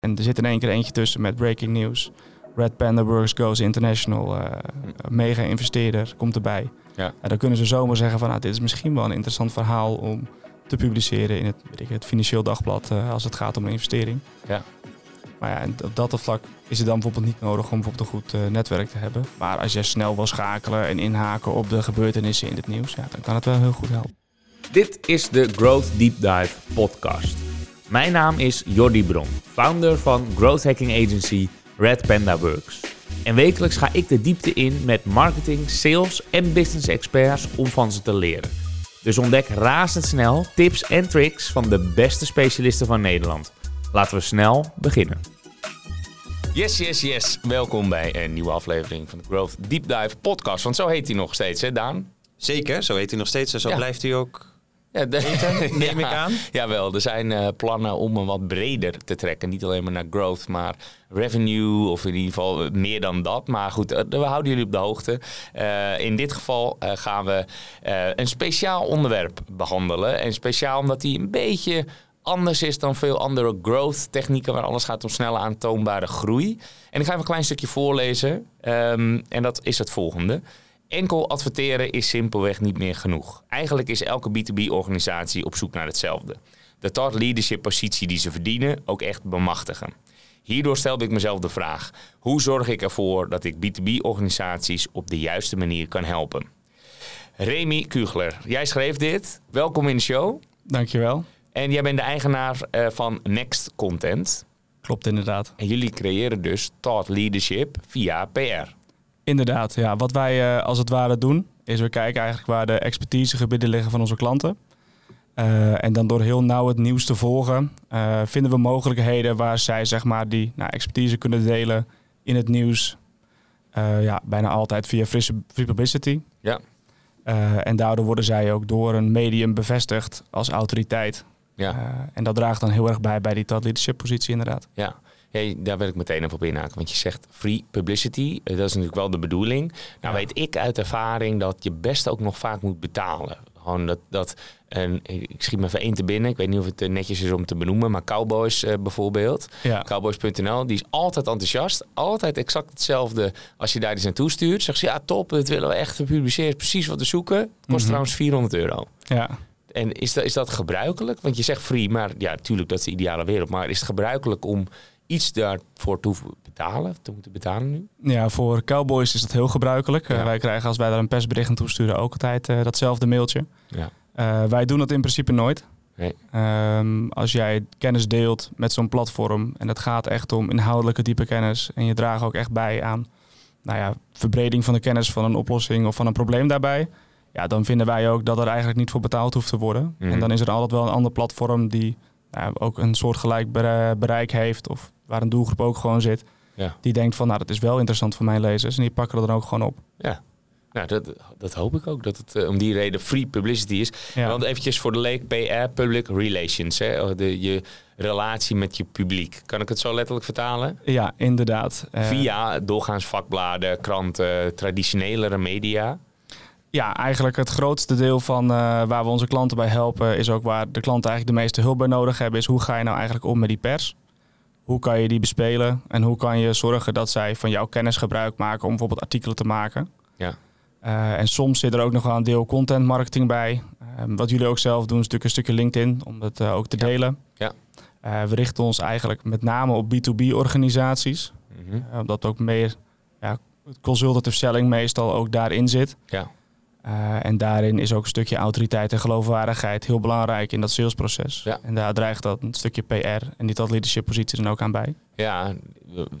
En er zit in één keer eentje tussen met breaking news. Red Panda Works goes international. Uh, mega investeerder komt erbij. Ja. En dan kunnen ze zomaar zeggen van nou, dit is misschien wel een interessant verhaal om te publiceren in het, weet ik, het Financieel Dagblad uh, als het gaat om een investering. Ja. Maar ja, op dat vlak is het dan bijvoorbeeld niet nodig om bijvoorbeeld een goed uh, netwerk te hebben. Maar als je snel wil schakelen en inhaken op de gebeurtenissen in het nieuws, ja, dan kan het wel heel goed helpen. Dit is de Growth Deep Dive podcast. Mijn naam is Jordi Bron, founder van growth hacking agency Red Panda Works. En wekelijks ga ik de diepte in met marketing, sales en business experts om van ze te leren. Dus ontdek razendsnel tips en tricks van de beste specialisten van Nederland. Laten we snel beginnen. Yes, yes, yes. Welkom bij een nieuwe aflevering van de Growth Deep Dive podcast. Want zo heet hij nog steeds, hè Daan? Zeker, zo heet hij nog steeds en zo blijft hij ook ja, neem ik aan. Jawel, er zijn uh, plannen om hem wat breder te trekken. Niet alleen maar naar growth, maar revenue of in ieder geval meer dan dat. Maar goed, uh, we houden jullie op de hoogte. Uh, in dit geval gaan we een speciaal onderwerp behandelen. En speciaal omdat hij een beetje anders is dan veel andere growth technieken waar alles gaat om snelle aantoonbare groei. En ik ga even een klein stukje voorlezen. Um, en dat is het volgende. Enkel adverteren is simpelweg niet meer genoeg. Eigenlijk is elke B2B-organisatie op zoek naar hetzelfde. De thought leadership positie die ze verdienen ook echt bemachtigen. Hierdoor stelde ik mezelf de vraag: hoe zorg ik ervoor dat ik B2B-organisaties op de juiste manier kan helpen? Remy Kugler, jij schreef dit. Welkom in de show. Dankjewel. En jij bent de eigenaar uh, van Next Content. Klopt inderdaad. En jullie creëren dus thought leadership via PR. Inderdaad, ja. Wat wij uh, als het ware doen, is we kijken eigenlijk waar de expertisegebieden liggen van onze klanten. Uh, en dan door heel nauw het nieuws te volgen, uh, vinden we mogelijkheden waar zij zeg maar, die nou, expertise kunnen delen in het nieuws. ja, bijna altijd via free publicity. Ja. en daardoor worden zij ook door een medium bevestigd als autoriteit. Ja. en dat draagt dan heel erg bij bij die thought leadership positie inderdaad. Ja, Hey, daar wil ik meteen even op inhaken. Want je zegt free publicity. Eh, dat is natuurlijk wel de bedoeling. Nou weet ik uit ervaring dat je best ook nog vaak moet betalen. Gewoon dat, dat en ik schiet me even één te binnen. Ik weet niet of het eh, netjes is om te benoemen. Maar Cowboys uh, bijvoorbeeld. Ja. Cowboys.nl. Die is altijd enthousiast. Altijd exact hetzelfde. Als je daar iets naartoe stuurt. Zeg ze ja top. Dat willen we echt publiceren. Precies wat we zoeken. Het kost mhm. trouwens 400 euro. Ja. En is dat, is dat gebruikelijk? Want je zegt free, maar ja, natuurlijk, dat is de ideale wereld. Maar is het gebruikelijk om iets daarvoor te betalen, te moeten betalen nu? Ja, voor Cowboys is dat heel gebruikelijk. Eh, wij krijgen als wij daar een persbericht aan toesturen ook altijd uh, datzelfde mailtje. Ja. Uh, wij doen dat in principe nooit. Nee. Um, als jij kennis deelt met zo'n platform en het gaat echt om inhoudelijke diepe kennis en je draagt ook echt bij aan nou ja, verbreding van de kennis van een oplossing of van een probleem daarbij, ja, dan vinden wij ook dat er eigenlijk niet voor betaald hoeft te worden. En mhm. dan is er altijd wel een ander platform die nou, ook een soortgelijk bereik heeft of waar een doelgroep ook gewoon zit. Ja. Die denkt van, nou, dat is wel interessant voor mijn lezers. En die pakken er dan ook gewoon op. Ja, nou, dat, dat hoop ik ook, dat het uh, om die reden free publicity is. Ja. Want eventjes voor de leek, PR, public relations, hè? Oh, de, je relatie met je publiek. Kan ik het zo letterlijk vertalen? Ja, inderdaad. Uh, Via doorgaans vakbladen, kranten, traditionelere media. Ja, eigenlijk het grootste deel van uh, waar we onze klanten bij helpen... is ook waar de klanten eigenlijk de meeste hulp bij nodig hebben... is hoe ga je nou eigenlijk om met die pers? Hoe kan je die bespelen en hoe kan je zorgen dat zij van jouw kennis gebruik maken om bijvoorbeeld artikelen te maken? Ja. Uh, en soms zit er ook nog wel een deel content marketing bij. Uh, wat jullie ook zelf doen, is natuurlijk een stukje LinkedIn om dat uh, ook te delen. Ja. we richten ons eigenlijk met name op B2B-organisaties. Mm -hmm. omdat ook meer ja, consultative selling meestal ook daarin zit. Ja. Uh, en daarin is ook een stukje autoriteit en geloofwaardigheid heel belangrijk in dat salesproces. Ja. En daar dreigt dat een stukje PR en die tot leadership positie dan ook aan bij. Ja,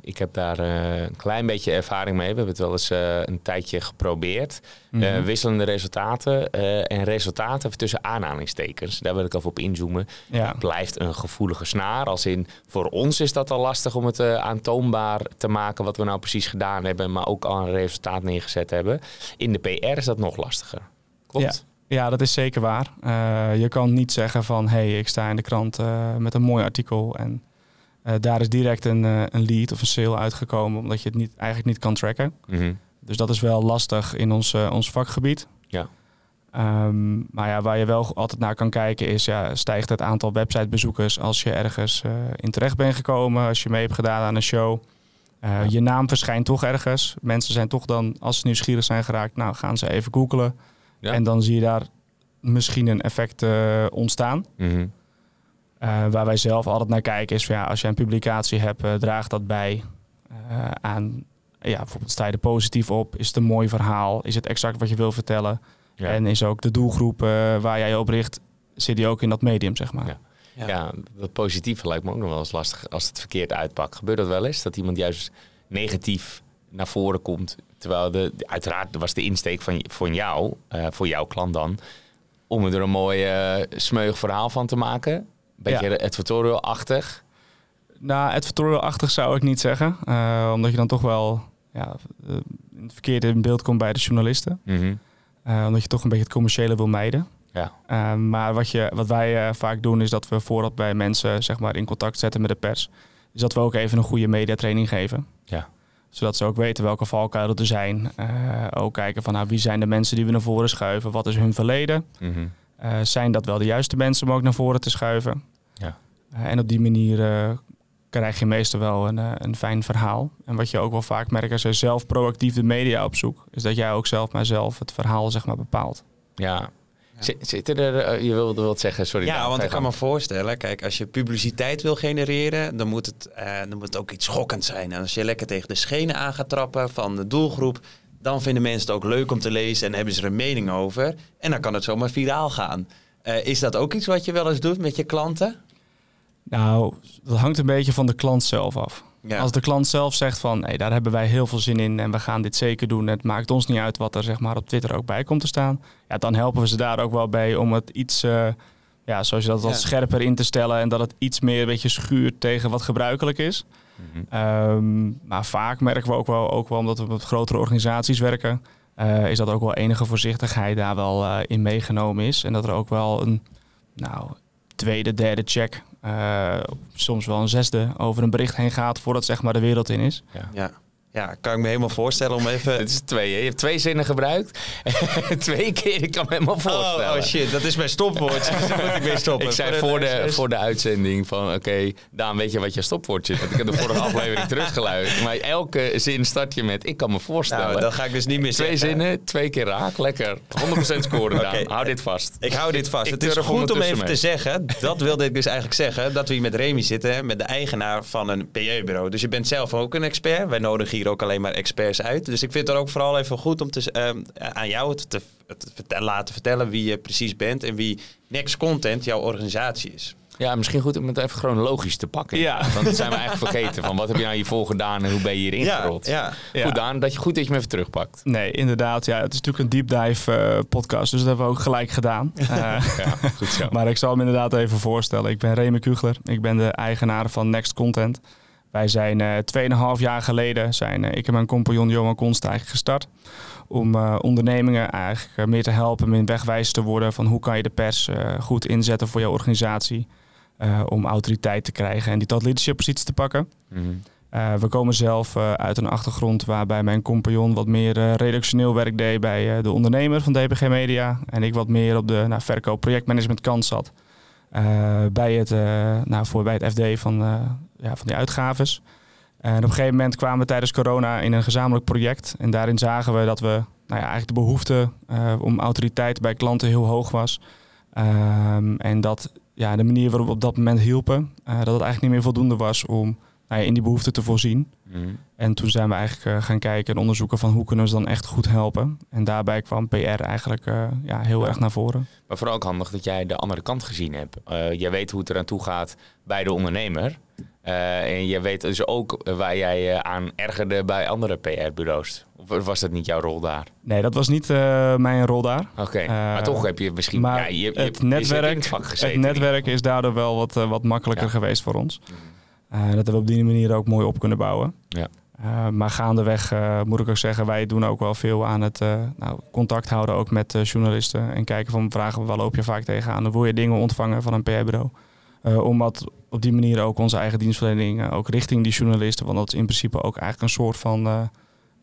ik heb daar uh, een klein beetje ervaring mee. We hebben het wel eens uh, een tijdje geprobeerd. Mm -hmm. wisselende resultaten en resultaten tussen aanhalingstekens. Daar wil ik even op inzoomen. Ja. Het blijft een gevoelige snaar. Als in, voor ons is dat al lastig om het aantoonbaar te maken wat we nou precies gedaan hebben, maar ook al een resultaat neergezet hebben. In de PR is dat nog lastiger. Klopt? Ja. ja dat is zeker waar. je kan niet zeggen van, hé, hey, ik sta in de krant met een mooi artikel en uh, daar is direct een, uh, een lead of een sale uitgekomen, omdat je het niet, eigenlijk niet kan tracken. Mm -hmm. Dus dat is wel lastig in ons, uh, ons vakgebied. Ja. Ehm, maar ja, waar je wel altijd naar kan kijken is, ja, stijgt het aantal websitebezoekers als je ergens in terecht bent gekomen, als je mee hebt gedaan aan een show. Je naam verschijnt toch ergens. Mensen zijn toch dan, als ze nieuwsgierig zijn geraakt, nou gaan ze even googlen. En dan zie je daar misschien een effect ontstaan. Mm uh, waar wij zelf altijd naar kijken is van ja, als je een publicatie hebt, uh, draagt dat bij uh, aan, ja, bijvoorbeeld sta je er positief op, is het een mooi verhaal, is het exact wat je wil vertellen en is ook de doelgroep waar jij je op richt, zit die ook in dat medium, zeg maar. Ja. Ja. ja, dat positieve lijkt me ook nog wel eens lastig als het verkeerd uitpakt. Gebeurt dat wel eens? Dat iemand juist negatief naar voren komt, terwijl de, uiteraard was de insteek van, van jou, voor jouw klant dan, om er een mooi smeug verhaal van te maken. Beetje advertorial-achtig? Nou, advertorial-achtig zou ik niet zeggen. Uh, omdat je dan toch wel ja, uh, het verkeerde in beeld komt bij de journalisten. Mm -hmm. uh, omdat je toch een beetje het commerciële wil mijden. Ja. maar wat, je, wat wij vaak doen is dat we voordat wij mensen zeg maar, in contact zetten met de pers... is dat we ook even een goede mediatraining geven. Ja. Zodat ze ook weten welke valkuilen er zijn. ook kijken van nou, wie zijn de mensen die we naar voren schuiven. Wat is hun verleden? Mm -hmm. zijn dat wel de juiste mensen om ook naar voren te schuiven? Ja. Eh, en op die manier eh, krijg je meestal wel een, eh, een fijn verhaal. En wat je ook wel vaak merkt als je zelf proactief de media opzoekt, is dat jij ook zelf maar zelf het verhaal zeg maar bepaalt. Ja, Zitten er, je wilde wat zeggen, sorry. Ja, want ik kan me voorstellen, kijk, als je publiciteit wil genereren, dan moet, het, dan moet het ook iets schokkend zijn. En als je lekker tegen de schenen aan gaat trappen van de doelgroep, dan vinden mensen het ook leuk om te lezen en hebben ze er een mening over. En dan kan het zomaar viraal gaan. is dat ook iets wat je wel eens doet met je klanten? Nou, dat hangt een beetje van de klant zelf af. Als de klant zelf zegt van, hey, daar hebben wij heel veel zin in en we gaan dit zeker doen. Het maakt ons niet uit wat er zeg maar, op Twitter ook bij komt te staan. Ja, dan helpen we ze daar ook wel bij om het iets, uh, ja, zoals je dat wat scherper in te stellen. En dat het iets meer een beetje schuurt tegen wat gebruikelijk is. Mhm. Ehm, maar vaak merken we ook wel, ook wel omdat we met grotere organisaties werken, uh, is dat ook wel enige voorzichtigheid daar wel uh, in meegenomen is. En dat er ook wel een, nou, tweede, derde check soms wel een zesde over een bericht heen gaat voordat zeg maar de wereld in is. Ja. ja. Ja, kan ik me helemaal voorstellen om even... Het is twee, hè? Je hebt twee zinnen gebruikt. twee keer, ik kan me helemaal voorstellen. Oh, oh shit, dat is mijn stopwoord. dus moet ik weer stoppen. Ik zei voor de, voor de uitzending van... Oké, okay, Daan, weet je wat je stopwoord is? Want ik heb de vorige aflevering teruggeluisterd. Maar elke zin start je met... Ik kan me voorstellen. Nou, dan ga ik dus niet meer Twee zinnen, twee keer raak. Lekker. 100% scoren, Daan. Okay. Hou dit vast. Ik hou dit vast. het is goed om even te zeggen... Dat wilde ik dus eigenlijk zeggen. Dat we hier met Remy zitten. Met de eigenaar van een PR-bureau. Dus je bent zelf ook een expert. Wij nodigen hier ook alleen maar experts uit. Dus ik vind het ook vooral even goed om te, uh, aan jou te, te, laten vertellen wie je precies bent en wie Next Content jouw organisatie is. Ja, misschien goed om het even chronologisch te pakken. Ja. Want dat zijn we eigenlijk vergeten. Van wat heb je nou hiervoor gedaan en hoe ben je hierin ja, gerold? Ja, ja. Goed, Daan, dat je goed dat je me even terugpakt. Nee, inderdaad. Ja, het is natuurlijk een deep dive uh, podcast. Dus dat hebben we ook gelijk gedaan. Uh, ja, goed zo. Maar ik zal me inderdaad even voorstellen. Ik ben Remy Kugler. Ik ben de eigenaar van Next Content. Wij zijn uh, 2,5 jaar geleden, zijn uh, ik en mijn compagnon Johan Konst eigenlijk gestart. Om uh, ondernemingen eigenlijk meer te helpen, meer wegwijs te worden van hoe kan je de pers goed inzetten voor jouw organisatie. om autoriteit te krijgen en die tot leadership positie te pakken. Mm -hmm. we komen zelf uit een achtergrond waarbij mijn compagnon wat meer redactioneel werk deed bij de ondernemer van DPG Media. En ik wat meer op de nou, verkoop projectmanagement kant zat. bij, het, nou, voor, bij het FD van ja, van die uitgaves. En op een gegeven moment kwamen we tijdens corona in een gezamenlijk project. En daarin zagen we dat we nou ja, eigenlijk de behoefte uh, om autoriteit bij klanten heel hoog was. Um, en dat ja, de manier waarop we op dat moment hielpen, uh, dat het eigenlijk niet meer voldoende was om nou ja, in die behoefte te voorzien. Mhm. En toen zijn we eigenlijk uh, gaan kijken en onderzoeken van hoe kunnen we ze dan echt goed helpen. En daarbij kwam PR eigenlijk ja, heel erg naar voren. Maar vooral ook handig dat jij de andere kant gezien hebt. jij weet hoe het eraan toe gaat bij de ondernemer. En je weet dus ook waar jij je aan ergerde bij andere PR-bureaus. Of was dat niet jouw rol daar? Nee, dat was niet mijn rol daar. Oké, maar toch heb je misschien... Maar ja, je, je, het, netwerk, het netwerk is daardoor wel wat, wat makkelijker geweest voor ons. Mm. Dat hebben we op die manier ook mooi op kunnen bouwen. Ja. maar gaandeweg moet ik ook zeggen, wij doen ook wel veel aan het nou, contact houden ook met journalisten. En kijken van vragen, waar loop je vaak tegenaan? Dan wil je dingen ontvangen van een PR-bureau. Om wat op die manier ook onze eigen dienstverlening ook richting die journalisten. Want dat is in principe ook eigenlijk een soort van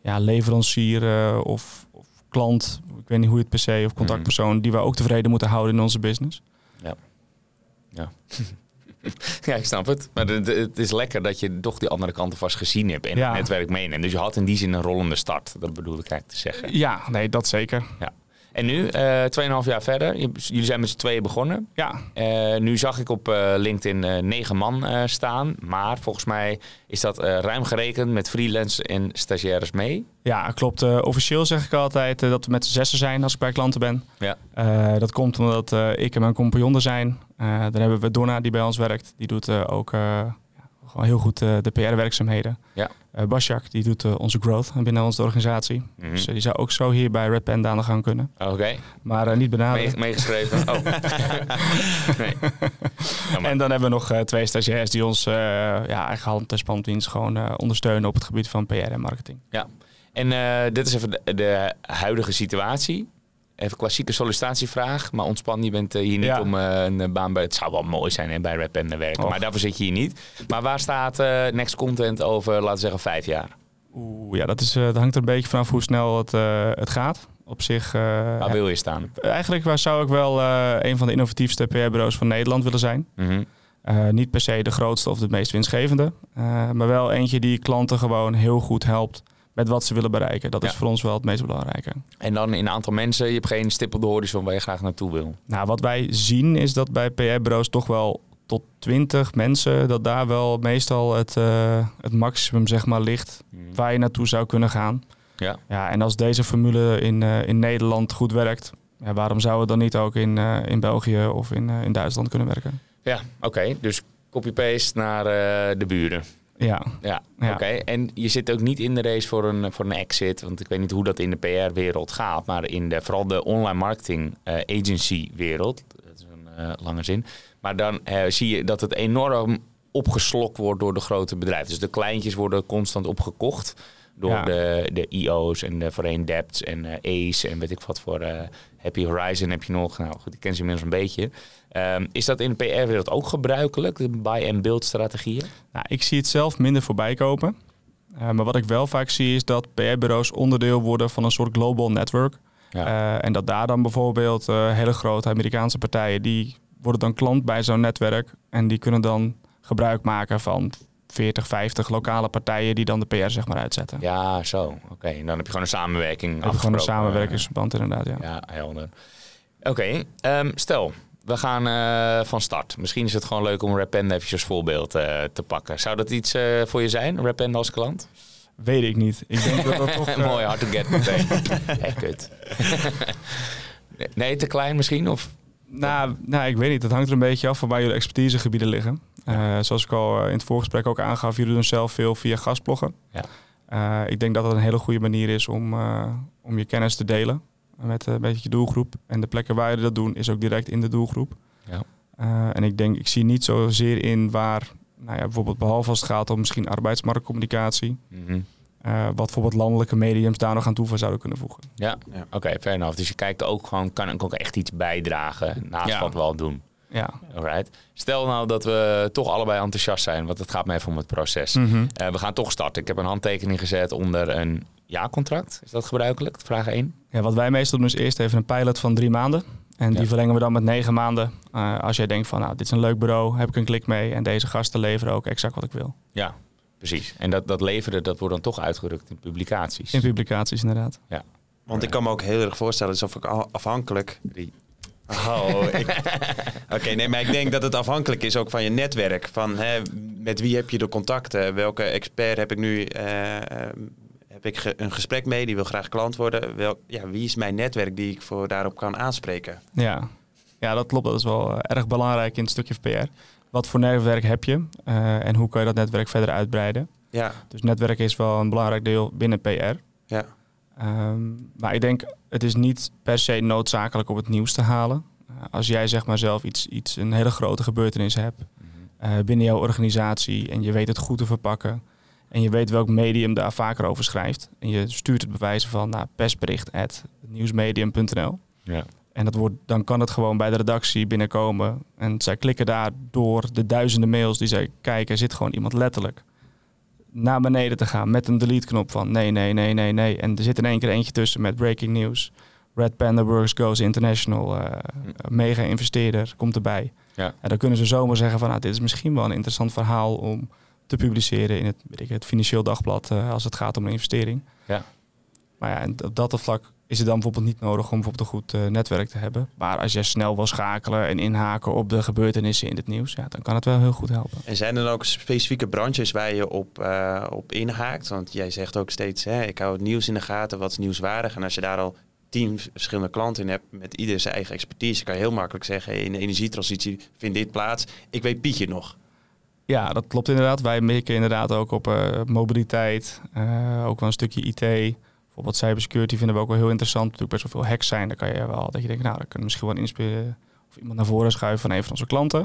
ja, leverancier of, of, klant, ik weet niet hoe je het per se, of contactpersoon, die we ook tevreden moeten houden in onze business. Ja. Ja. ja, ik snap het. Maar het, is lekker dat je toch die andere kant vast gezien hebt en het netwerk meeneemt. Dus je had in die zin een rollende start. Dat bedoel ik eigenlijk te zeggen. Ja, nee, dat zeker. Ja. En nu, uh, eh, 2,5 jaar verder, jullie zijn met z'n tweeën begonnen. Ja. Uh, nu zag ik op uh, LinkedIn negen man staan. Maar volgens mij is dat ruim gerekend met freelance en stagiaires mee. Ja, klopt. officieel zeg ik altijd dat we met z'n zessen zijn als ik bij klanten ben. Ja. dat komt omdat ik en mijn compagnon er zijn. Dan hebben we Donna die bij ons werkt. Die doet ook gewoon heel goed de PR-werkzaamheden. Ja. Basjak, die doet onze growth binnen onze organisatie. Mhm. Dus die zou ook zo hier bij Red Panda aan de gang kunnen. Oké. Maar niet benaderen. meegeschreven? Oh. nee. en dan hebben we nog twee stagiairs die ons ja, eigen hand en spandienst gewoon ondersteunen op het gebied van PR en marketing. Ja. En dit is even de huidige situatie. Even klassieke sollicitatievraag, maar ontspan, je bent eh, hier niet om uh, een baan bij... Het zou wel mooi zijn hè, bij Rap en werken, maar daarvoor zit je hier niet. Maar waar staat uh, Next Content over, laten we zeggen, vijf jaar? Oeh, ja, dat, is, dat hangt er een beetje vanaf hoe snel het, het gaat. Op zich... waar wil je staan? Eigenlijk waar zou ik wel een van de innovatiefste PR-bureaus van Nederland willen zijn. Mm niet per se de grootste of de meest winstgevende, maar wel eentje die klanten gewoon heel goed helpt met wat ze willen bereiken. Dat is voor ons wel het meest belangrijke. En dan in een aantal mensen, je hebt geen stip op de horizon waar je graag naartoe wil. Nou, wat wij zien is dat bij PR-bureaus toch wel tot 20 mensen, dat daar wel meestal het, uh, het maximum zeg maar ligt hmm. waar je naartoe zou kunnen gaan. Ja. ja en als deze formule in, uh, in Nederland goed werkt, ja, waarom zou het dan niet ook in, uh, in België of in, in Duitsland kunnen werken? Ja, oké. Dus copy-paste naar de buren. Ja. Ja, oké. En je zit ook niet in de race voor een, voor een exit. Want ik weet niet hoe dat in de PR-wereld gaat. Maar in de, vooral de online marketing uh, agency-wereld. Dat is een uh, lange zin. Maar dan uh, zie je dat het enorm opgeslokt wordt door de grote bedrijven. Dus de kleintjes worden constant opgekocht. Door ja. de, de IO's en de voorheen Debts en Ace en weet ik wat voor Happy Horizon heb je nog. Nou goed, ik ken ze inmiddels een beetje. Um, is dat in de PR-wereld ook gebruikelijk, de buy-and-build strategieën? Nou, ik zie het zelf minder voorbij kopen. Uh, maar wat ik wel vaak zie is dat PR-bureaus onderdeel worden van een soort global network. Ja. Uh, en dat daar dan bijvoorbeeld uh, hele grote Amerikaanse partijen, die worden dan klant bij zo'n netwerk. En die kunnen dan gebruik maken van 40, 50 lokale partijen die dan de PR zeg maar uitzetten. Ja, zo. Oké, okay. dan heb je gewoon een samenwerking. Heb gewoon een samenwerkingsverband inderdaad, ja. Ja, helder. Oké, okay. um, stel, we gaan uh, van start. Misschien is het gewoon leuk om Rapenda even als voorbeeld uh, te pakken. Zou dat iets uh, voor je zijn, Rapenda als klant? Weet ik niet. Ik denk dat dat toch... Mooi, hard to get meteen. hey, kut. nee, te klein misschien? Of... Nou, nou, ik weet niet. Dat hangt er een beetje af van waar jullie expertisegebieden liggen. Uh, zoals ik al in het voorgesprek ook aangaf, jullie doen zelf veel via gastbloggen. Ja. Uh, ik denk dat dat een hele goede manier is om, uh, om je kennis te delen met een beetje je doelgroep. En de plekken waar je dat doen is ook direct in de doelgroep. Ja. en ik denk, ik zie niet zozeer in waar, nou ja, bijvoorbeeld behalve als het gaat om misschien arbeidsmarktcommunicatie. Mm -hmm. Uh, wat bijvoorbeeld landelijke mediums daar nog aan toe zouden kunnen voegen. Ja, ja. oké, okay, fair enough. Dus je kijkt ook gewoon, kan ik ook echt iets bijdragen naast ja. wat we al doen. Ja. Alright. Stel nou dat we toch allebei enthousiast zijn, want het gaat me even om het proces. Mm -hmm. uh, we gaan toch starten. Ik heb een handtekening gezet onder een jaarcontract. Is dat gebruikelijk? Vraag 1. Ja, wat wij meestal doen is eerst even een pilot van drie maanden. En die verlengen we dan met negen maanden. Uh, als jij denkt van, nou, dit is een leuk bureau, heb ik een klik mee. En deze gasten leveren ook exact wat ik wil. Ja, Precies. En dat, dat leveren, dat wordt dan toch uitgerukt in publicaties. In publicaties, inderdaad. Ja. Want ik kan me ook heel erg voorstellen, alsof ik afhankelijk... Oh, Oké, nee, maar ik denk dat het afhankelijk is ook van je netwerk. Van hè, met wie heb je de contacten? Welke expert heb ik nu uh, heb ik ge een gesprek mee? Die wil graag klant worden. Wel, ja, wie is mijn netwerk die ik voor daarop kan aanspreken? Ja, ja dat klopt. Dat is wel uh, erg belangrijk in het stukje PR. Wat voor netwerk heb je uh, en hoe kan je dat netwerk verder uitbreiden? Ja. Dus netwerk is wel een belangrijk deel binnen PR. Ja. Um, maar ik denk, het is niet per se noodzakelijk om het nieuws te halen. Uh, als jij zeg maar zelf iets, iets een hele grote gebeurtenis hebt uh, binnen jouw organisatie en je weet het goed te verpakken en je weet welk medium daar vaker over schrijft en je stuurt het bewijzen van naar persbericht at nieuwsmedium.nl. Ja. En dat wordt, dan kan het gewoon bij de redactie binnenkomen. En zij klikken daar door de duizenden mails die zij kijken, zit gewoon iemand letterlijk naar beneden te gaan met een delete-knop van nee, nee, nee, nee, nee. En er zit in één keer eentje tussen met breaking news. Red Panda Works goes international. Uh, mega investeerder komt erbij. Ja. En dan kunnen ze zomaar zeggen van nou, dit is misschien wel een interessant verhaal om te publiceren in het, weet ik, het Financieel Dagblad uh, als het gaat om een investering. Ja. Maar ja, en op dat vlak is het dan bijvoorbeeld niet nodig om bijvoorbeeld een goed uh, netwerk te hebben. Maar als je snel wil schakelen en inhaken op de gebeurtenissen in het nieuws, ja, dan kan het wel heel goed helpen. En zijn er dan ook specifieke branches waar je op, uh, op inhaakt? Want jij zegt ook steeds, hè, ik hou het nieuws in de gaten, wat is nieuwswaardig? En als je daar al tien verschillende klanten in hebt, met ieder zijn eigen expertise, kan je heel makkelijk zeggen, in de energietransitie vindt dit plaats. Ik weet Pietje nog. Ja, dat klopt inderdaad. Wij mikken inderdaad ook op uh, mobiliteit, ook wel een stukje IT. Bijvoorbeeld cybersecurity vinden we ook wel heel interessant. Natuurlijk best wel veel hacks zijn. Dan kan je wel dat je denkt, nou, dan kunnen misschien wel inspireren of iemand naar voren schuiven van een van onze klanten.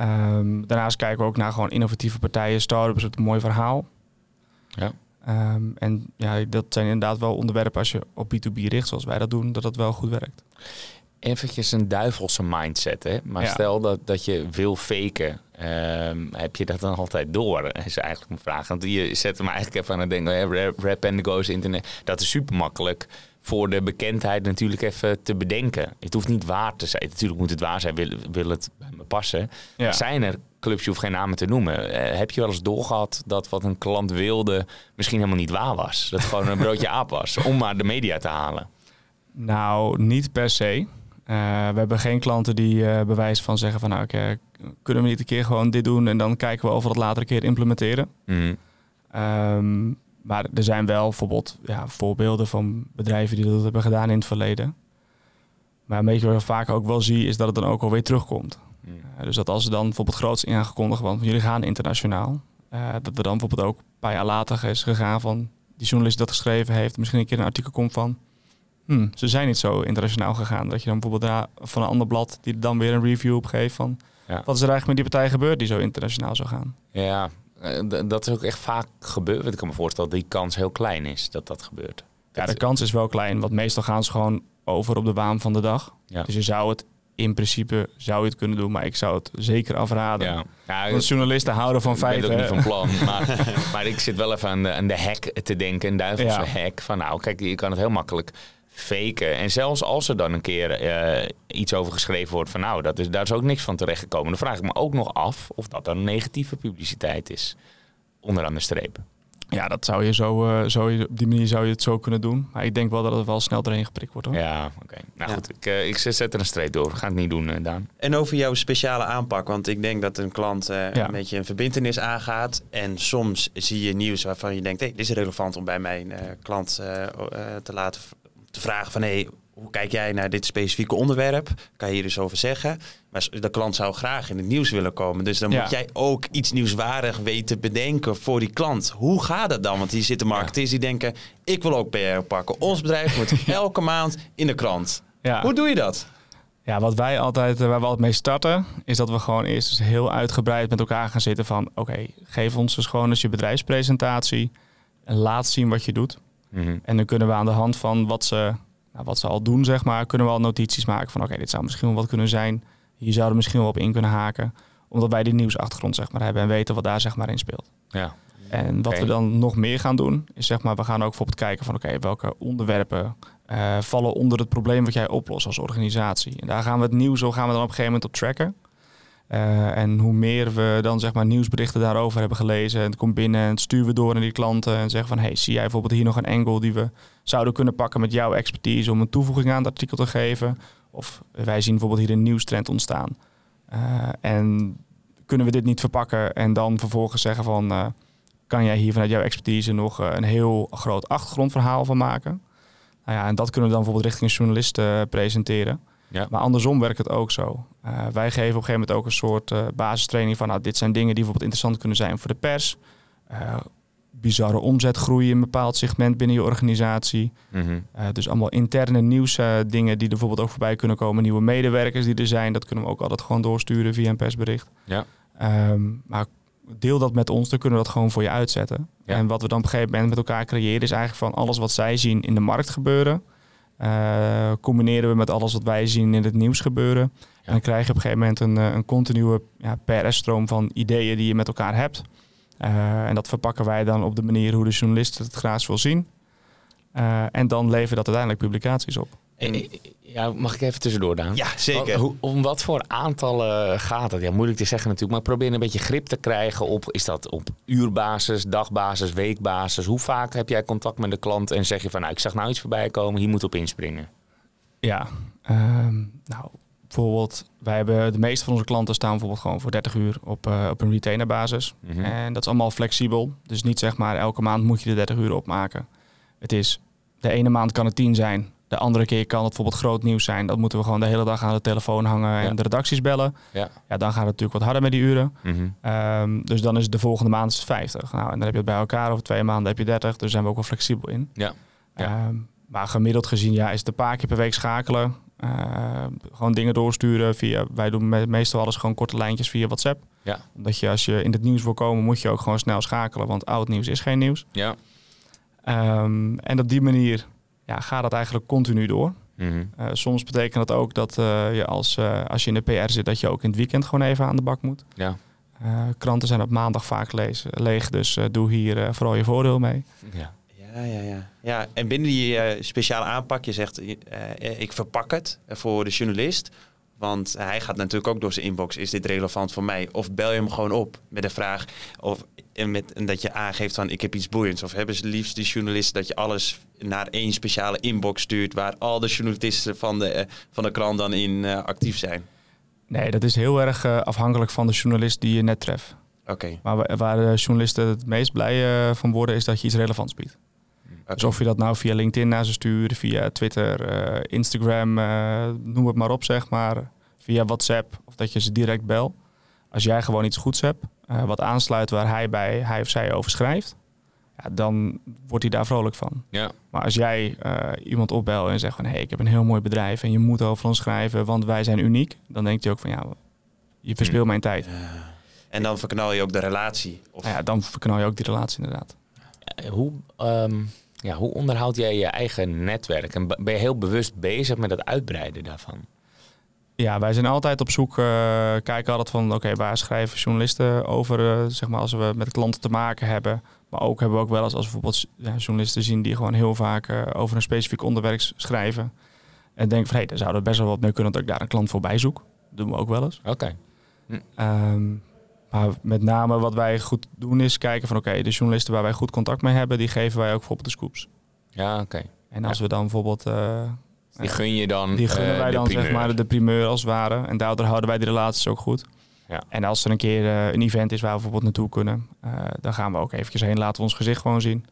Um, daarnaast kijken we ook naar gewoon innovatieve partijen, startups met een mooi verhaal. Ja. Um, en ja, dat zijn inderdaad wel onderwerpen als je op B2B richt, zoals wij dat doen, dat dat wel goed werkt eventjes een duivelse mindset. Hè? Maar stel dat, dat je wil faken, ehm, heb je dat dan altijd door? Is eigenlijk mijn vraag. Want je zet hem eigenlijk even aan het denken, rap and goes internet. Dat is super makkelijk voor de bekendheid natuurlijk even te bedenken. Het hoeft niet waar te zijn. Natuurlijk moet het waar zijn, wil, wil het bij me passen. Zijn er clubs, je hoeft geen namen te noemen. Uh, heb je wel eens doorgehad dat wat een klant wilde misschien helemaal niet waar was? Dat het gewoon een broodje aap was, om maar de media te halen? Nou, niet per se. Eh, we hebben geen klanten die uh, bewijs van zeggen van nou, okay, kunnen we niet een keer gewoon dit doen en dan kijken we of we dat later een keer implementeren. Mhm. Ehm, maar er zijn wel bijvoorbeeld ja, voorbeelden van bedrijven die dat hebben gedaan in het verleden. Maar een beetje wat ik vaak ook wel zie, is dat het dan ook alweer terugkomt. Mhm. Eh, dus dat als ze dan bijvoorbeeld groots aangekondigd, want jullie gaan internationaal, dat er dan bijvoorbeeld ook een paar jaar later is gegaan van die journalist dat geschreven heeft, misschien een keer een artikel komt van hmm, ze zijn niet zo internationaal gegaan. Dat je dan bijvoorbeeld van een ander blad die dan weer een review op geeft van wat is er eigenlijk met die partij gebeurd die zo internationaal zou gaan. Ja, eh, dat is ook echt vaak gebeurd. Ik kan me voorstellen dat die kans heel klein is dat dat gebeurt. Ja, de kans is wel klein, want meestal gaan ze gewoon over op de waan van de dag. Ja. Dus je zou het in principe zou je het kunnen doen, maar ik zou het zeker afraden. Ja. Ja, Want journalisten houden van feiten. Ik ben ook niet van plan, maar, maar ik zit wel even aan de, aan de hack te denken, een duivelse hack. Van nou, kijk, je kan het heel makkelijk faken. En zelfs als er dan een keer uh, iets over geschreven wordt van nou, dat is, daar is ook niks van terechtgekomen. Dan vraag ik me ook nog af of dat dan negatieve publiciteit is. Onderaan de streep. Ja, dat zou je zo, uh, zo op die manier zou je het zo kunnen doen. Maar ik denk wel dat het wel snel erheen geprikt wordt hoor. Ja, oké. Nou goed, ik, uh, ik zet er een streep door. Ga het niet doen, uh, Daan. En over jouw speciale aanpak. Want ik denk dat een klant een beetje een verbindenis aangaat. En soms zie je nieuws waarvan je denkt, hey, dit is relevant om bij mijn klant te laten te vragen van hey, hoe kijk jij naar dit specifieke onderwerp? Kan je hier dus over zeggen? Maar de klant zou graag in het nieuws willen komen. Dus dan moet jij ook iets nieuwswaardig weten bedenken voor die klant. Hoe gaat het dan? Want hier zitten marketeers die denken... ik wil ook PR pakken. Ons bedrijf moet elke maand in de krant. Hoe doe je dat? Ja, wat wij altijd, eh, waar we altijd mee starten, is dat we gewoon eerst heel uitgebreid met elkaar gaan zitten van... oké, geef ons dus gewoon eens je bedrijfspresentatie en laat zien wat je doet. Mhm. En dan kunnen we aan de hand van wat ze, nou, wat ze al doen, zeg maar, kunnen we al notities maken van oké, dit zou misschien wel wat kunnen zijn. Hier zouden we misschien wel op in kunnen haken. Omdat wij die nieuwsachtergrond zeg maar, hebben en weten wat daar zeg maar in speelt. Ja. En wat we dan nog meer gaan doen, is zeg maar, we gaan ook bijvoorbeeld kijken van oké, welke onderwerpen uh, vallen onder het probleem wat jij oplost als organisatie. En daar gaan we het nieuws, zo gaan we dan op een gegeven moment op tracken. Uh, en hoe meer we dan zeg maar nieuwsberichten daarover hebben gelezen, en het komt binnen en het sturen we door naar die klanten en zeggen van hey, zie jij bijvoorbeeld hier nog een angle die we zouden kunnen pakken met jouw expertise om een toevoeging aan het artikel te geven? Of wij zien bijvoorbeeld hier een nieuwstrend ontstaan. Uh, en kunnen we dit niet verpakken en dan vervolgens zeggen van uh, kan jij hier vanuit jouw expertise nog een heel groot achtergrondverhaal van maken? Nou ja, en dat kunnen we dan bijvoorbeeld richting een journalist presenteren. Ja. Maar andersom werkt het ook zo. Uh, wij geven op een gegeven moment ook een soort uh, basistraining van, nou, dit zijn dingen die bijvoorbeeld interessant kunnen zijn voor de pers. Uh, bizarre omzetgroei in een bepaald segment binnen je organisatie. Mhm. dus allemaal interne nieuwsdingen die er bijvoorbeeld ook voorbij kunnen komen. Nieuwe medewerkers die er zijn, dat kunnen we ook altijd gewoon doorsturen via een persbericht. Ja. Um, maar deel dat met ons, dan kunnen we dat gewoon voor je uitzetten. En wat we dan op een gegeven moment met elkaar creëren, is eigenlijk van alles wat zij zien in de markt gebeuren uh, combineren we met alles wat wij zien in het nieuws gebeuren. En dan krijg je op een gegeven moment een, eh, een continue ja, PRS-stroom van ideeën die je met elkaar hebt. en dat verpakken wij dan op de manier hoe de journalist het graag wil zien. en dan leveren dat uiteindelijk publicaties op. Ja, mag ik even tussendoor, Daan? Ja, zeker. om wat voor aantallen gaat het? Ja, moeilijk te zeggen natuurlijk, maar probeer een beetje grip te krijgen op, is dat op uurbasis, dagbasis, weekbasis? Hoe vaak heb jij contact met de klant en zeg je van, nou, ik zag nou iets voorbij komen, hier moet op inspringen? Ja, ehm, nou, bijvoorbeeld, wij hebben de meeste van onze klanten staan bijvoorbeeld gewoon voor 30 uur op, uh, op een retainerbasis. Mm En dat is allemaal flexibel. Dus niet zeg maar elke maand moet je de 30 uur opmaken. Het is, de ene maand kan het 10 zijn, de andere keer kan het bijvoorbeeld groot nieuws zijn. Dat moeten we gewoon de hele dag aan de telefoon hangen en de redacties bellen. Ja. ja, dan gaat het natuurlijk wat harder met die uren. Mhm. Ehm, dus dan is het de volgende maand 50. Nou, en dan heb je het bij elkaar over twee maanden heb je 30. Dus zijn we ook wel flexibel in. Ja. Ehm, maar gemiddeld gezien ja, is het een paar keer per week schakelen. Ehm, gewoon dingen doorsturen via. Wij doen meestal alles gewoon korte lijntjes via WhatsApp. Ja. Omdat je als je in het nieuws wil komen, moet je ook gewoon snel schakelen. Want oud nieuws is geen nieuws. Ja. en op die manier ja, gaat dat eigenlijk continu door. Mhm. Eh, soms betekent dat ook dat uh, je als, uh, als je in de PR zit, dat je ook in het weekend gewoon even aan de bak moet. Ja. kranten zijn op maandag vaak lees, leeg, dus doe hier vooral je voordeel mee. Ja. Ja, ja, ja. ja, en binnen die speciale aanpak, je zegt ik verpak het voor de journalist. Want hij gaat natuurlijk ook door zijn inbox. Is dit relevant voor mij? Of bel je hem gewoon op met de vraag. Of en met, en dat je aangeeft van ik heb iets boeiends. Of hebben ze liefst die journalisten dat je alles naar één speciale inbox stuurt. Waar al de journalisten van de, eh, van de krant dan in uh, actief zijn? Nee, dat is heel erg uh, afhankelijk van de journalist die je net treft. Oké. Maar waar de journalisten het meest blij uh, van worden is dat je iets relevants biedt. Okay. Dus of je dat nou via LinkedIn naar ze stuurt, via Twitter, Instagram, noem het maar op zeg maar. Via WhatsApp of dat je ze direct bel. Als jij gewoon iets goeds hebt, uh, wat aansluit waar hij bij hij of zij over schrijft, ja, dan wordt hij daar vrolijk van. Ja. Maar als jij uh, iemand opbelt en zegt van hé, hey, ik heb een heel mooi bedrijf en je moet over ons schrijven, want wij zijn uniek, dan denkt hij ook van ja, je verspeelt hmm. mijn tijd. En dan verknal je ook de relatie. Of... Ja, dan verknal je ook die relatie inderdaad. hoe, um, ja, hoe onderhoud jij je eigen netwerk? En ben je heel bewust bezig met het uitbreiden daarvan? Ja, wij zijn altijd op zoek, uh, kijken altijd van oké, waar schrijven journalisten over, uh, zeg maar als we met klanten te maken hebben. Maar ook hebben we ook wel eens als we bijvoorbeeld ja, journalisten zien die gewoon heel vaak uh, over een specifiek onderwerp schrijven. En denken van hé, hey, daar zouden we best wel wat mee kunnen dat ik daar een klant voorbij zoek. Dat doen we ook wel eens. Oké. Hm. Um, maar met name wat wij goed doen is kijken van oké, de journalisten waar wij goed contact mee hebben, die geven wij ook bijvoorbeeld de scoops. Ja, oké. En als we dan bijvoorbeeld die gun je dan. Die gunnen eh, wij dan zeg maar de primeur als het ware. En daardoor houden wij die relaties ook goed. Ja. En als er een keer uh, een event is waar we bijvoorbeeld naartoe kunnen, uh, dan gaan we ook eventjes heen, laten we ons gezicht gewoon zien.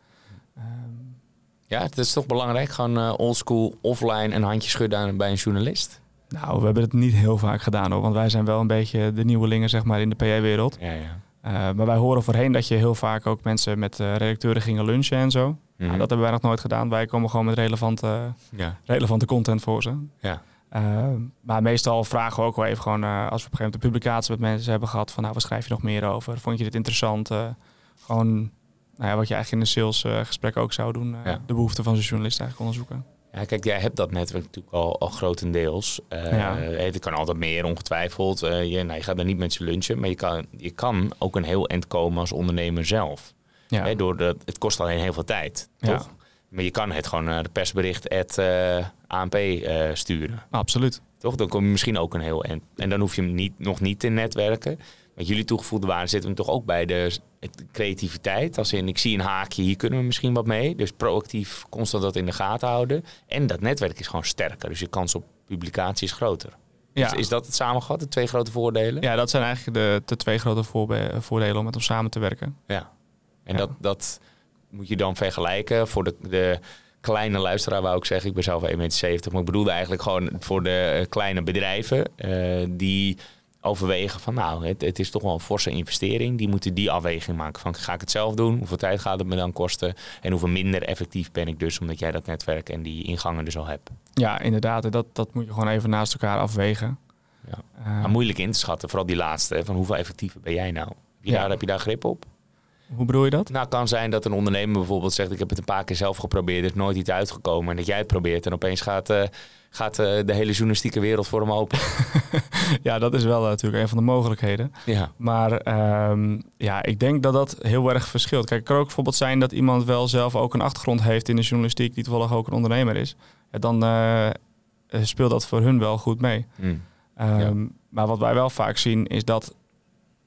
ja, het is toch belangrijk, gewoon uh, oldschool, offline een handje schudden bij een journalist. Nou, we hebben het niet heel vaak gedaan hoor, want wij zijn wel een beetje de nieuwelingen zeg maar in de PR-wereld. Ja, ja. maar wij horen voorheen dat je heel vaak ook mensen met redacteuren gingen lunchen en zo. Nou, dat hebben wij nog nooit gedaan. Wij komen gewoon met relevante, relevante content voor ze. Ja. Uh, maar meestal vragen we ook wel even gewoon, uh, als we op een gegeven moment een publicatie met mensen hebben gehad, van nou, wat schrijf je nog meer over? Vond je dit interessant? Uh, gewoon nou ja, wat je eigenlijk in een salesgesprek ook zou doen, de behoeften van zo'n journalist eigenlijk onderzoeken. Ja, kijk, jij hebt dat netwerk natuurlijk al, al grotendeels. Uh, ja. Het kan altijd meer, ongetwijfeld. Je, nou, je gaat er niet met ze lunchen, maar je kan, je kan ook een heel eind komen als ondernemer zelf. Ja. door de, het kost alleen heel veel tijd, toch? Maar je kan het gewoon naar de persbericht at, uh, ANP uh, sturen. Absoluut. Toch? Dan kom je misschien ook een heel eind. En dan hoef je hem niet, nog niet te netwerken. Met jullie toegevoegde waarde zitten we toch ook bij de creativiteit. Als in, ik zie een haakje, hier kunnen we misschien wat mee. Dus proactief constant dat in de gaten houden. En dat netwerk is gewoon sterker. Dus je kans op publicatie is groter. Ja. Is, is dat het samengevat, de twee grote voordelen? Ja, dat zijn eigenlijk de, de twee grote voordelen om met ons samen te werken. Ja. En dat, dat moet je dan vergelijken voor de, de kleine luisteraar, wou ik zeggen. Ik ben zelf 1,70 meter, maar ik bedoelde eigenlijk gewoon voor de eh, kleine bedrijven uh, die overwegen van nou, het, het, is toch wel een forse investering. Die moeten die afweging maken van ga ik het zelf doen? Hoeveel tijd gaat het me dan kosten? En hoeveel minder effectief ben ik dus omdat jij dat netwerk en die ingangen dus al hebt? Ja, inderdaad. Dat, dat moet je gewoon even naast elkaar afwegen. Ja. Uh, maar moeilijk in te schatten, vooral die laatste. Van hoeveel effectiever ben jij nou? Heb je, daar, heb je daar grip op? Hoe bedoel je dat? Nou, het kan zijn dat een ondernemer bijvoorbeeld zegt: Ik heb het een paar keer zelf geprobeerd, er is nooit iets uitgekomen. En dat jij het probeert en opeens gaat, uh, gaat uh, de hele journalistieke wereld voor hem open. ja, dat is wel uh, natuurlijk een van de mogelijkheden. Ja. Maar um, ja, ik denk dat dat heel erg verschilt. Kijk, het kan ook bijvoorbeeld zijn dat iemand wel zelf ook een achtergrond heeft in de journalistiek, die toevallig ook een ondernemer is. Ja, dan speelt dat voor hun wel goed mee. Mm. Um, ja. Maar wat wij wel vaak zien is dat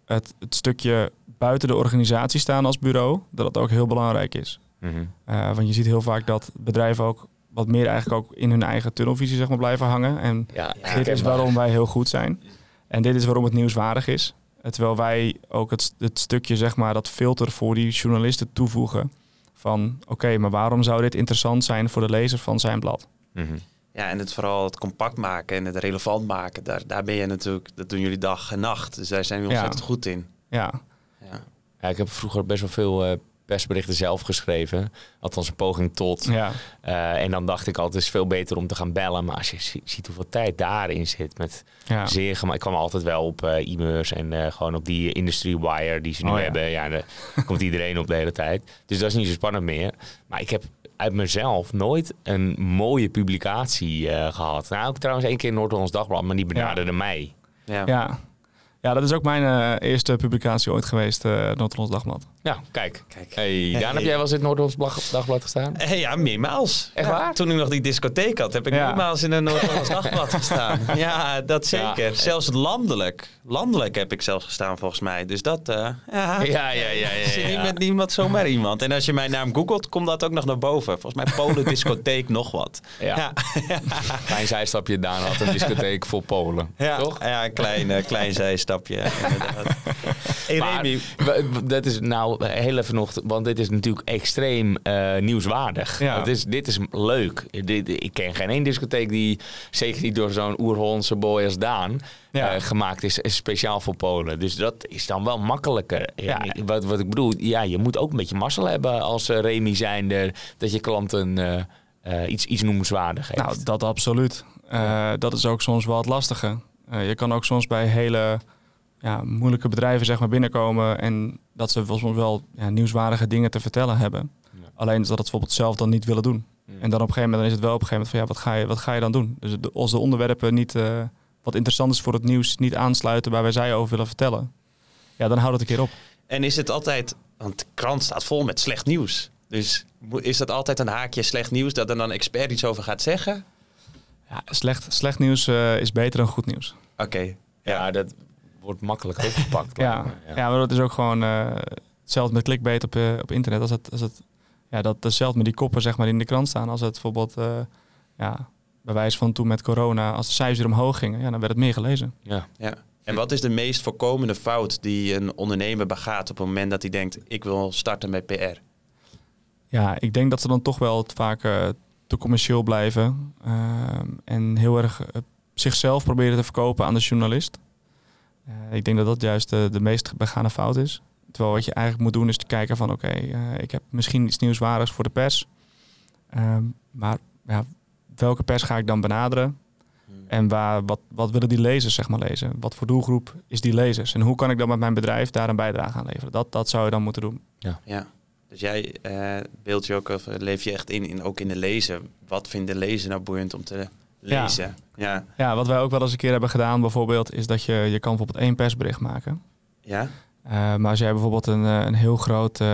het, het stukje buiten de organisatie staan als bureau, dat dat ook heel belangrijk is. Mm want je ziet heel vaak dat bedrijven ook wat meer eigenlijk ook in hun eigen tunnelvisie zeg maar, blijven hangen. En ja, dit is waarom wij heel goed zijn. En dit is waarom het nieuwswaardig is. Terwijl wij ook het, het stukje, zeg maar, dat filter voor die journalisten toevoegen. Van oké, maar waarom zou dit interessant zijn voor de lezer van zijn blad? Mm ja, en het vooral het compact maken en het relevant maken. Daar, daar ben je natuurlijk, dat doen jullie dag en nacht. Dus daar zijn we ontzettend goed in. Ja. Ja. Ja. ik heb vroeger best wel veel uh, persberichten zelf geschreven. Althans een poging tot. Ja. Uh, en dan dacht ik altijd, het is veel beter om te gaan bellen. Maar als je ziet hoeveel tijd daarin zit met ja. zeer gemaakt. Ik kwam altijd wel op uh, e-mails en gewoon op die industry wire die ze nu oh, hebben. Ja, daar komt iedereen op de hele tijd. Dus dat is niet zo spannend meer. Maar ik heb uit mezelf nooit een mooie publicatie uh, gehad. Nou, ook trouwens één keer in Noord-Hollands Dagblad, maar die benaderde mij. Ja. Ja. Dat is ook mijn uh, eerste publicatie ooit geweest, uh, Noord-Hollands Dagblad. Ja, kijk. kijk. Hey, Daan, heb jij wel eens in het Noord-Hollands Dagblad gestaan? Hey, ja, meermaals. Echt waar? Toen ik nog die discotheek had, heb ik ja. meermaals in een Noord-Hollands Dagblad gestaan. Ja, dat zeker. Zelfs landelijk. Landelijk heb ik zelfs gestaan, volgens mij. Dus dat, uh, ja. Ja, ja, ja. ja, ja, niet met niemand zomaar iemand. En als je mijn naam googelt, komt dat ook nog naar boven. Volgens mij Polen discotheek nog wat. Ja. Klein zijstapje, Daan had een discotheek voor Polen. Ja, toch? Ja, een klein, klein zijstapje. maar, dat is nou heel even nog, want dit is natuurlijk extreem uh, nieuwswaardig. Ja. is, dit is leuk. ik ken geen één discotheek die, zeker niet door zo'n oer-Hollandse boy als Daan, ja. uh, gemaakt is, speciaal voor Polen. Dus dat is dan wel makkelijker. Ja. Wat, wat ik bedoel, ja, je moet ook een beetje mazzel hebben als uh, Remy zijnde, dat je klanten iets, iets noemenswaardig heeft. Nou, dat absoluut. dat is ook soms wel het lastige. je kan ook soms bij hele ja, moeilijke bedrijven zeg maar, binnenkomen en dat ze soms wel ja, nieuwswaardige dingen te vertellen hebben. Alleen dat het bijvoorbeeld zelf dan niet willen doen. En dan op een gegeven moment dan is het wel op een gegeven moment van ja, wat ga je, wat ga je dan doen? Dus de, als de onderwerpen niet uh, wat interessant is voor het nieuws, niet aansluiten waar wij zij over willen vertellen, ja, dan houdt het een keer op. En is het altijd, want de krant staat vol met slecht nieuws. Dus is dat altijd een haakje slecht nieuws dat er dan een expert iets over gaat zeggen? Ja, slecht, slecht nieuws uh, is beter dan goed nieuws. Oké. Ja, dat wordt makkelijk opgepakt. ja, ja. ja, maar dat is ook gewoon uh, hetzelfde met clickbait op, uh, op internet. Als het, als het, ja, dat hetzelfde met die koppen zeg maar in de krant staan. Als het bijvoorbeeld, uh, ja, bij wijze van toen met corona, als de cijfers weer omhoog gingen, ja, dan werd het meer gelezen. Ja. ja. En wat is de meest voorkomende fout die een ondernemer begaat op het moment dat hij denkt, ik wil starten met PR? Ja, ik denk dat ze dan toch wel vaak te commercieel blijven en heel erg zichzelf proberen te verkopen aan de journalist. Uh, ik denk dat dat juist de, de meest begane fout is. Terwijl wat je eigenlijk moet doen is te kijken van oké, okay, uh, ik heb misschien iets nieuwswaardigs voor de pers. Uh, maar ja, welke pers ga ik dan benaderen? Hmm. En waar, wat, wat willen die lezers zeg maar lezen? Wat voor doelgroep is die lezers? En hoe kan ik dan met mijn bedrijf daar een bijdrage aan leveren? Dat, dat zou je dan moeten doen. Ja. ja. Dus jij uh, beeld je ook, of leef je echt in, in, ook in de lezer. Wat vindt de lezer nou boeiend om te lezen. Ja. ja. wat wij ook wel eens een keer hebben gedaan bijvoorbeeld, is dat je, je kan bijvoorbeeld één persbericht maken. Ja. Uh, maar als jij bijvoorbeeld een, eh, een heel groot, uh,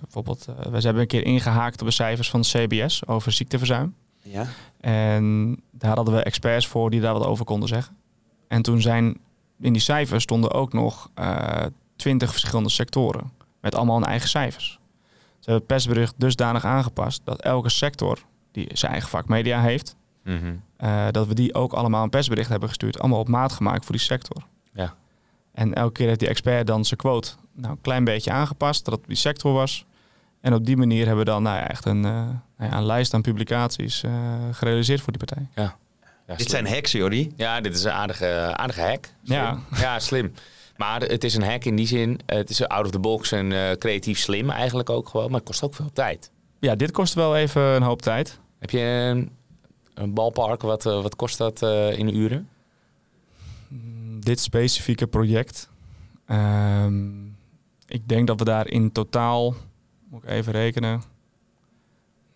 bijvoorbeeld, uh, we hebben een keer ingehaakt op de cijfers van CBS over ziekteverzuim. Ja. En daar hadden we experts voor die daar wat over konden zeggen. En toen zijn in die cijfers stonden ook nog twintig verschillende sectoren met allemaal hun eigen cijfers. Ze hebben het persbericht dusdanig aangepast dat elke sector die zijn eigen vak media Mhm. Eh, dat we die ook allemaal een persbericht hebben gestuurd. Allemaal op maat gemaakt voor die sector. Ja. En elke keer heeft die expert dan zijn quote nou, een klein beetje aangepast, dat het die sector was. En op die manier hebben we dan nou ja, echt een, uh, nou ja, een lijst aan publicaties uh, gerealiseerd voor die partij. Ja. ja dit zijn hacks, Jordi. Ja, dit is een aardige, aardige hack. Slim. Ja. ja, slim. Maar het is een hack in die zin. Het is out of the box en uh, creatief slim eigenlijk ook gewoon. Maar het kost ook veel tijd. Ja, dit kost wel even een hoop tijd. Heb je een balpark, wat, eh, wat kost dat uh, in uren? Mm, dit specifieke project. Um, ik denk dat we daar in totaal, moet ik even rekenen,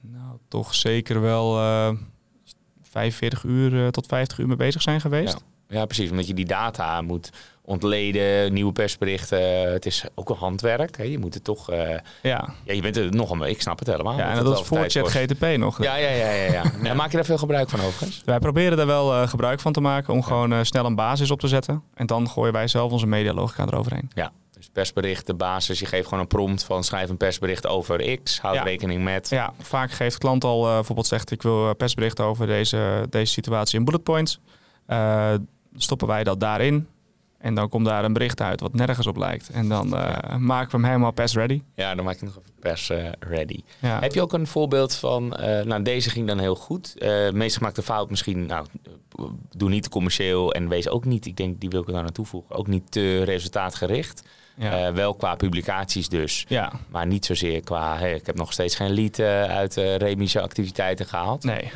nou toch zeker wel uh, 45 uur tot 50 uur mee bezig zijn geweest. Ja. Ja, precies. Omdat je die data moet ontleden, nieuwe persberichten. Het is ook een handwerk. Hè. Je moet het toch. Uh, ja. ja. Je bent er nog een. Ik snap het helemaal. Ja, en dat is voor chat GTP nog. Ja, ja, ja, ja, ja. ja. Maak je daar veel gebruik van overigens? Wij proberen er wel uh, gebruik van te maken om gewoon uh, snel een basis op te zetten. En dan gooien wij zelf onze medialogica eroverheen. Ja. Dus persbericht, de basis. Je geeft gewoon een prompt van schrijf een persbericht over X. Houd rekening met. Ja, vaak geeft klant al bijvoorbeeld zegt ik wil persbericht over deze, deze situatie in bullet points. Stoppen wij dat daarin. En dan komt daar een bericht uit wat nergens op lijkt. En dan uh, maken we hem helemaal pers ready. Ja, dan maak je nog even pers uh, ready. Heb je ook een voorbeeld van, uh, nou deze ging dan heel goed. meest gemaakte fout misschien, nou doe niet te commercieel en wees ook niet, ik denk die wil ik er daar naartoe voegen, ook niet te resultaatgericht. Ja. wel qua publicaties dus. Ja. Maar niet zozeer qua, hey, ik heb nog steeds geen lead uit uh, remische activiteiten gehaald. Nee.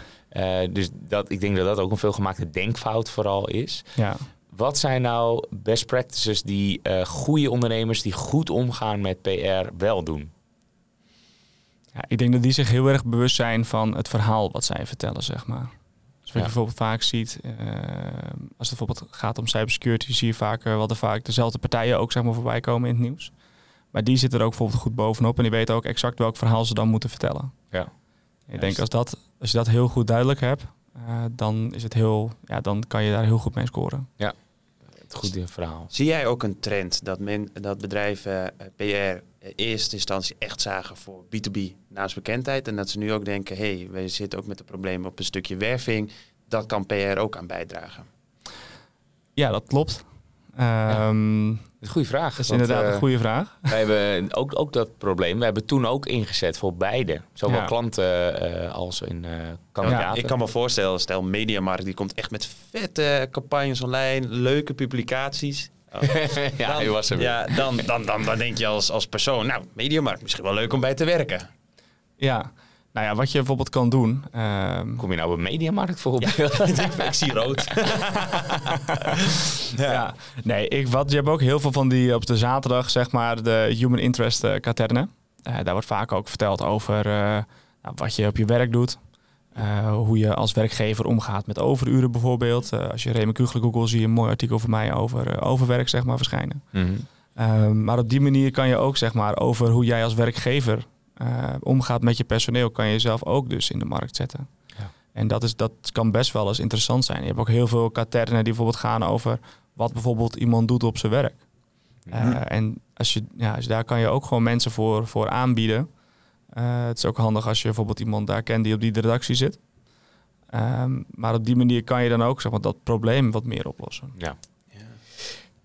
Dus dat, ik denk dat dat ook een veelgemaakte denkfout vooral is. Ja. Wat zijn nou best practices die uh, goede ondernemers die goed omgaan met PR wel doen? Ja, ik denk dat die zich heel erg bewust zijn van het verhaal wat zij vertellen, zeg maar. Dus wat je bijvoorbeeld vaak ziet, uh, als het bijvoorbeeld gaat om cybersecurity, zie je vaak uh, wat er vaak dezelfde partijen ook zeg maar, voorbij komen in het nieuws. Maar die zitten er ook bijvoorbeeld goed bovenop en die weten ook exact welk verhaal ze dan moeten vertellen. Ja. Ik denk als, dat, als je dat heel goed duidelijk hebt, dan, is het heel, ja, dan kan je daar heel goed mee scoren. Ja, het goede verhaal. Zie jij ook een trend dat, men, dat bedrijven uh, PR in eerste instantie echt zagen voor B2B naamsbekendheid en dat ze nu ook denken, hé, hey, we zitten ook met de problemen op een stukje werving, dat kan PR ook aan bijdragen? Ja, dat klopt. Um, een goede vraag. Dat is inderdaad een eh, goede vraag. Wij hebben ook, ook dat probleem. We hebben toen ook ingezet voor beide. Zowel klanten uh, als in uh, kandidaten. Ja, ik kan me voorstellen, stel Mediamarkt, die komt echt met vette campagnes online, leuke publicaties. Oh. ja, dan, was er ja dan, dan, dan, dan denk je als, als persoon, nou, Mediamarkt, misschien wel leuk om bij te werken. Ja, nou ja, wat je bijvoorbeeld kan doen. Um... Kom je nou op Mediamarkt voor? Ja, ik, zie rood. ja. nee, ik, wat, je hebt ook heel veel van die op de zaterdag, zeg maar, de human interest uh, katernen. Uh, daar wordt vaak ook verteld over uh, nou, wat je op je werk doet. hoe je als werkgever omgaat met overuren bijvoorbeeld. als je Raymond Kugel Google zie je een mooi artikel van mij over overwerk zeg maar, verschijnen. Mm -hmm. maar op die manier kan je ook zeg maar, over hoe jij als werkgever uh, omgaat met je personeel, kan je jezelf ook dus in de markt zetten. Ja. En dat, is, dat kan best wel eens interessant zijn. Je hebt ook heel veel katernen die bijvoorbeeld gaan over wat bijvoorbeeld iemand doet op zijn werk. Mhm. Eh, en als je, ja, dus daar kan je ook gewoon mensen voor, voor aanbieden. Uh, het is ook handig als je bijvoorbeeld iemand daar kent die op die redactie zit. Um, maar op die manier kan je dan ook zeg maar, dat probleem wat meer oplossen. Ja.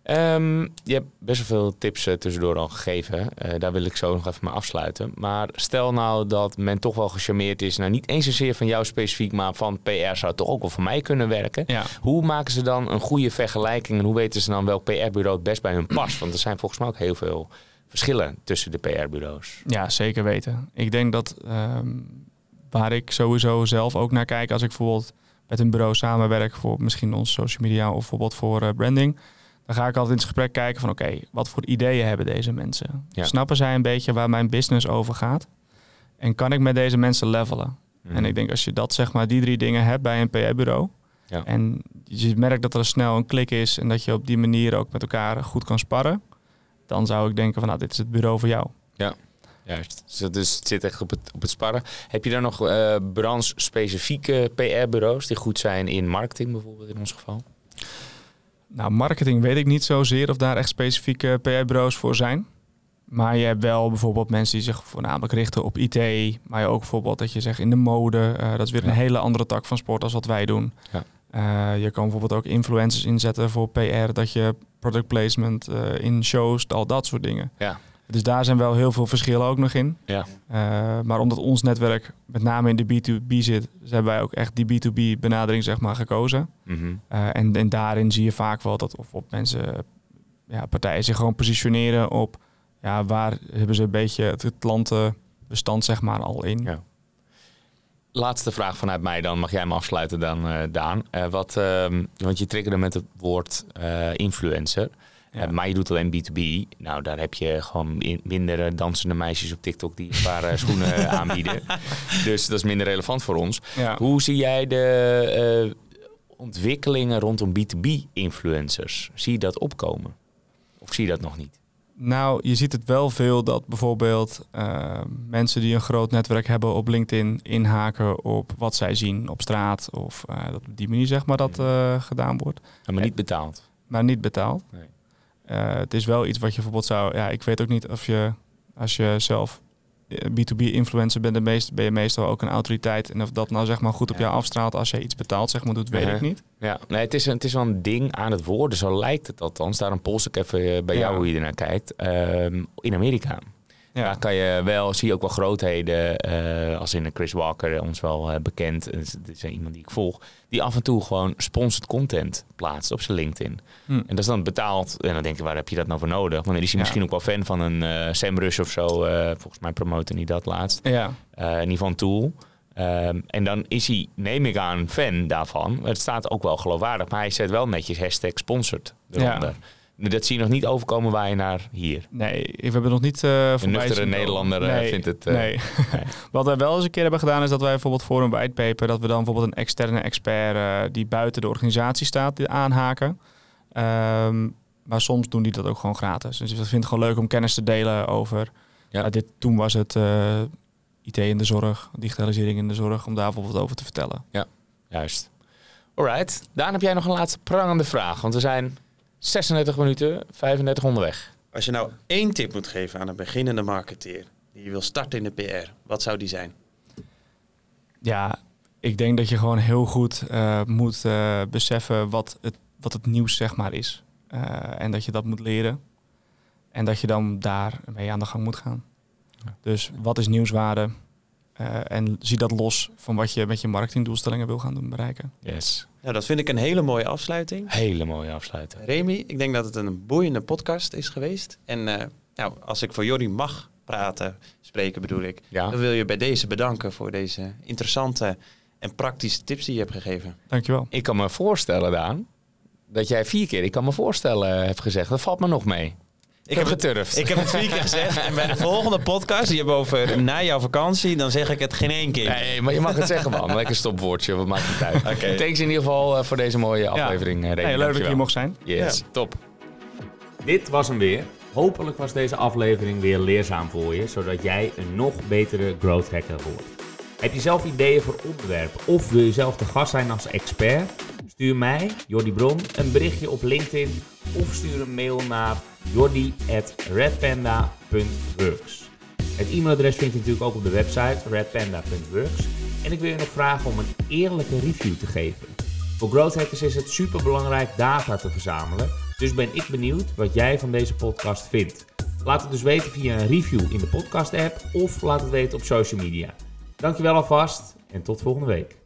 Um, je hebt best wel veel tips uh, tussendoor al gegeven. Uh, daar wil ik zo nog even mee afsluiten. Maar stel nou dat men toch wel gecharmeerd is. Nou, niet eens zozeer van jou specifiek, maar van PR zou het toch ook wel voor mij kunnen werken. Ja. Hoe maken ze dan een goede vergelijking en hoe weten ze dan welk PR-bureau het best bij hun past? Want er zijn volgens mij ook heel veel verschillen tussen de PR-bureaus. Ja, zeker weten. Ik denk dat um, waar ik sowieso zelf ook naar kijk als ik bijvoorbeeld met een bureau samenwerk voor misschien onze social media of bijvoorbeeld voor uh, branding dan ga ik altijd in het gesprek kijken van oké, wat voor ideeën hebben deze mensen? Snappen zij een beetje waar mijn business over gaat? En kan ik met deze mensen levelen? Mhm. En ik denk als je dat zeg maar die drie dingen hebt bij een PR-bureau ja. en je merkt dat er snel een klik is en dat je op die manier ook met elkaar goed kan sparren, dan zou ik denken van nou dit is het bureau voor jou. Ja. Juist, dus het zit echt op het, op het sparren. Heb je daar nog uh, branche-specifieke PR-bureaus die goed zijn in marketing bijvoorbeeld in ons geval? Nou, marketing weet ik niet zozeer of daar echt specifieke PR-bureaus voor zijn. Maar je hebt wel bijvoorbeeld mensen die zich voornamelijk richten op IT. Maar je ook bijvoorbeeld dat je zegt in de mode. Uh, dat is weer een hele andere tak van sport als wat wij doen. Ja. Uh, je kan bijvoorbeeld ook influencers inzetten voor PR. Dat je product placement uh, in shows, al dat soort dingen. Ja. Dus daar zijn wel heel veel verschillen ook nog in. Ja. Uh, maar omdat ons netwerk met name in de B2B zit, hebben wij ook echt die B2B benadering zeg maar gekozen. Mm -hmm. uh, en, en daarin zie je vaak wel dat of op mensen, ja, partijen zich gewoon positioneren op ja, waar hebben ze een beetje het klantenbestand zeg maar al in. Ja. Laatste vraag vanuit mij dan, mag jij me afsluiten dan, uh, Daan. wat, ehm, want je triggerde met het woord influencer. Ja. maar je doet alleen B2B. Nou, daar heb je gewoon minder dansende meisjes op TikTok die een paar schoenen aanbieden. Dus dat is minder relevant voor ons. Hoe zie jij de ontwikkelingen rondom B2B-influencers? Zie je dat opkomen? Of zie je dat nog niet? Nou, je ziet het wel veel dat bijvoorbeeld uh, mensen die een groot netwerk hebben op LinkedIn inhaken op wat zij zien op straat. Of uh, dat op die manier zeg maar dat uh, gedaan wordt. maar niet betaald. Maar niet betaald. Nee. Het is wel iets wat je bijvoorbeeld zou. Ja, ik weet ook niet of je als je zelf B2B-influencer bent, de meest, ben je meestal ook een autoriteit. En of dat nou zeg maar goed op jou afstraalt als je iets betaalt, zeg maar, doet, weet ik niet. Ja, nee, het is, het is wel een ding aan het worden. Zo lijkt het althans. Daarom pols ik even eh, bij jou hoe je ernaar kijkt. Ehm, in Amerika. Ja. Daar kan je wel, zie je ook wel grootheden, uh, als in Chris Walker, ons wel uh, bekend. Het is iemand die ik volg, die af en toe gewoon sponsored content plaatst op zijn LinkedIn. Hm. En dat is dan betaald. En dan denk je, waar heb je dat nou voor nodig? Want dan is hij misschien ook wel fan van een uh, Sam Rush of zo. volgens mij promoten hij dat laatst. Ja. in ieder tool. Um, en dan is hij, neem ik aan, fan daarvan. Het staat ook wel geloofwaardig, maar hij zet wel netjes hashtag sponsored eronder. Ja. Dat zie je nog niet overkomen waar je naar hier. Nee, we hebben nog niet uh, Een nuchtere Nederlander uh, vindt het... Uh, nee. Wat we wel eens een keer hebben gedaan... is dat wij bijvoorbeeld voor een whitepaper... dat we dan bijvoorbeeld een externe expert... die buiten de organisatie staat, aanhaken. Um, maar soms doen die dat ook gewoon gratis. Dus ik vind het gewoon leuk om kennis te delen over... Ja. dit, toen was het IT in de zorg, digitalisering in de zorg... om daar bijvoorbeeld over te vertellen. Ja, juist. Alright. Daan, heb jij nog een laatste prangende vraag? Want we zijn 36 minuten, 35 onderweg. Als je nou één tip moet geven aan een beginnende marketeer die wil starten in de PR, wat zou die zijn? Ja, ik denk dat je gewoon heel goed uh, moet uh, beseffen wat het, wat het nieuws zeg maar is. Uh, en dat je dat moet leren. En dat je dan daarmee aan de gang moet gaan. Ja. Dus wat is nieuwswaarde? en zie dat los van wat je met je marketingdoelstellingen wil gaan doen bereiken. Yes. Nou, dat vind ik een hele mooie afsluiting. Hele mooie afsluiting. Remy, ik denk dat het een boeiende podcast is geweest. En uh, nou, als ik voor Jordi mag praten, spreken bedoel ik, ja. dan wil je bij deze bedanken voor deze interessante en praktische tips die je hebt gegeven. Dankjewel. Ik kan me voorstellen, Daan, dat jij vier keer ik kan me voorstellen hebt gezegd. Dat valt me nog mee. Ik heb geturfd. Ik heb het vier keer gezegd. En bij de volgende podcast, die hebben over na jouw vakantie, dan zeg ik het geen één keer. Nee, maar je mag het zeggen, man. Lekker stopwoordje, wat maakt het uit. Okay. Thanks in ieder geval eh, voor deze mooie aflevering. Ja. Eh, leuk dat je hier mocht zijn. Yes, top. Dit was hem weer. Hopelijk was deze aflevering weer leerzaam voor je, zodat jij een nog betere growth hacker wordt. Heb je zelf ideeën voor onderwerpen of wil je zelf de gast zijn als expert? Stuur mij, Jordi Bron, een berichtje op LinkedIn of stuur een mail naar jordi.redpanda.works. Het e-mailadres vind je natuurlijk ook op de website redpanda.works. En ik wil je nog vragen om een eerlijke review te geven. Voor growth hackers is het super belangrijk data te verzamelen. Dus ben ik benieuwd wat jij van deze podcast vindt. Laat het dus weten via een review in de podcast app of laat het weten op social media. Dankjewel alvast en tot volgende week.